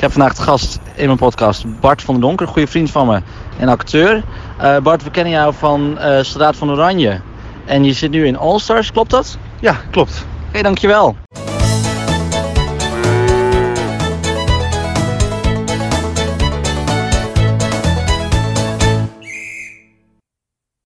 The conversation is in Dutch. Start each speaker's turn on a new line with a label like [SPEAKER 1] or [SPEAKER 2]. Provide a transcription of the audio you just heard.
[SPEAKER 1] Ik heb vandaag de gast in mijn podcast Bart van der Donker, goede vriend van me en acteur. Uh, Bart, we kennen jou van eh, uh, Straat van Oranje. En je zit nu in All Stars, klopt dat?
[SPEAKER 2] Ja, klopt.
[SPEAKER 1] Oké, okay, dankjewel.